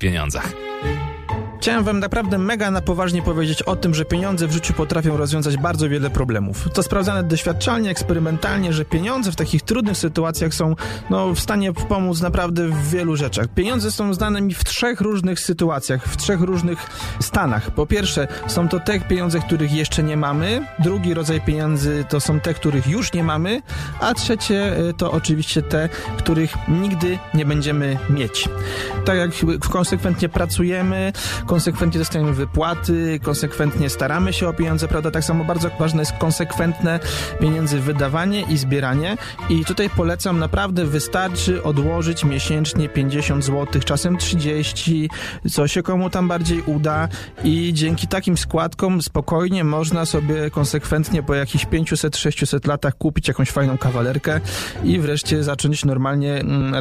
pieniądzach. Chciałem wam naprawdę mega na poważnie powiedzieć o tym, że pieniądze w życiu potrafią rozwiązać bardzo wiele problemów. To sprawdzane doświadczalnie, eksperymentalnie, że pieniądze w takich trudnych sytuacjach są no, w stanie pomóc naprawdę w wielu rzeczach. Pieniądze są znane mi w trzech różnych sytuacjach, w trzech różnych stanach. Po pierwsze, są to te pieniądze, których jeszcze nie mamy. Drugi rodzaj pieniędzy to są te, których już nie mamy. A trzecie y, to oczywiście te, których nigdy nie będziemy mieć. Tak jak konsekwentnie pracujemy, konsekwentnie dostajemy wypłaty, konsekwentnie staramy się o pieniądze, prawda? Tak samo bardzo ważne jest konsekwentne pieniędzy wydawanie i zbieranie. I tutaj polecam, naprawdę wystarczy odłożyć miesięcznie 50 zł, czasem 30, co się komu tam bardziej uda i dzięki takim składkom spokojnie można sobie konsekwentnie po jakichś 500-600 latach kupić jakąś fajną kawalerkę i wreszcie zacząć normalnie mm,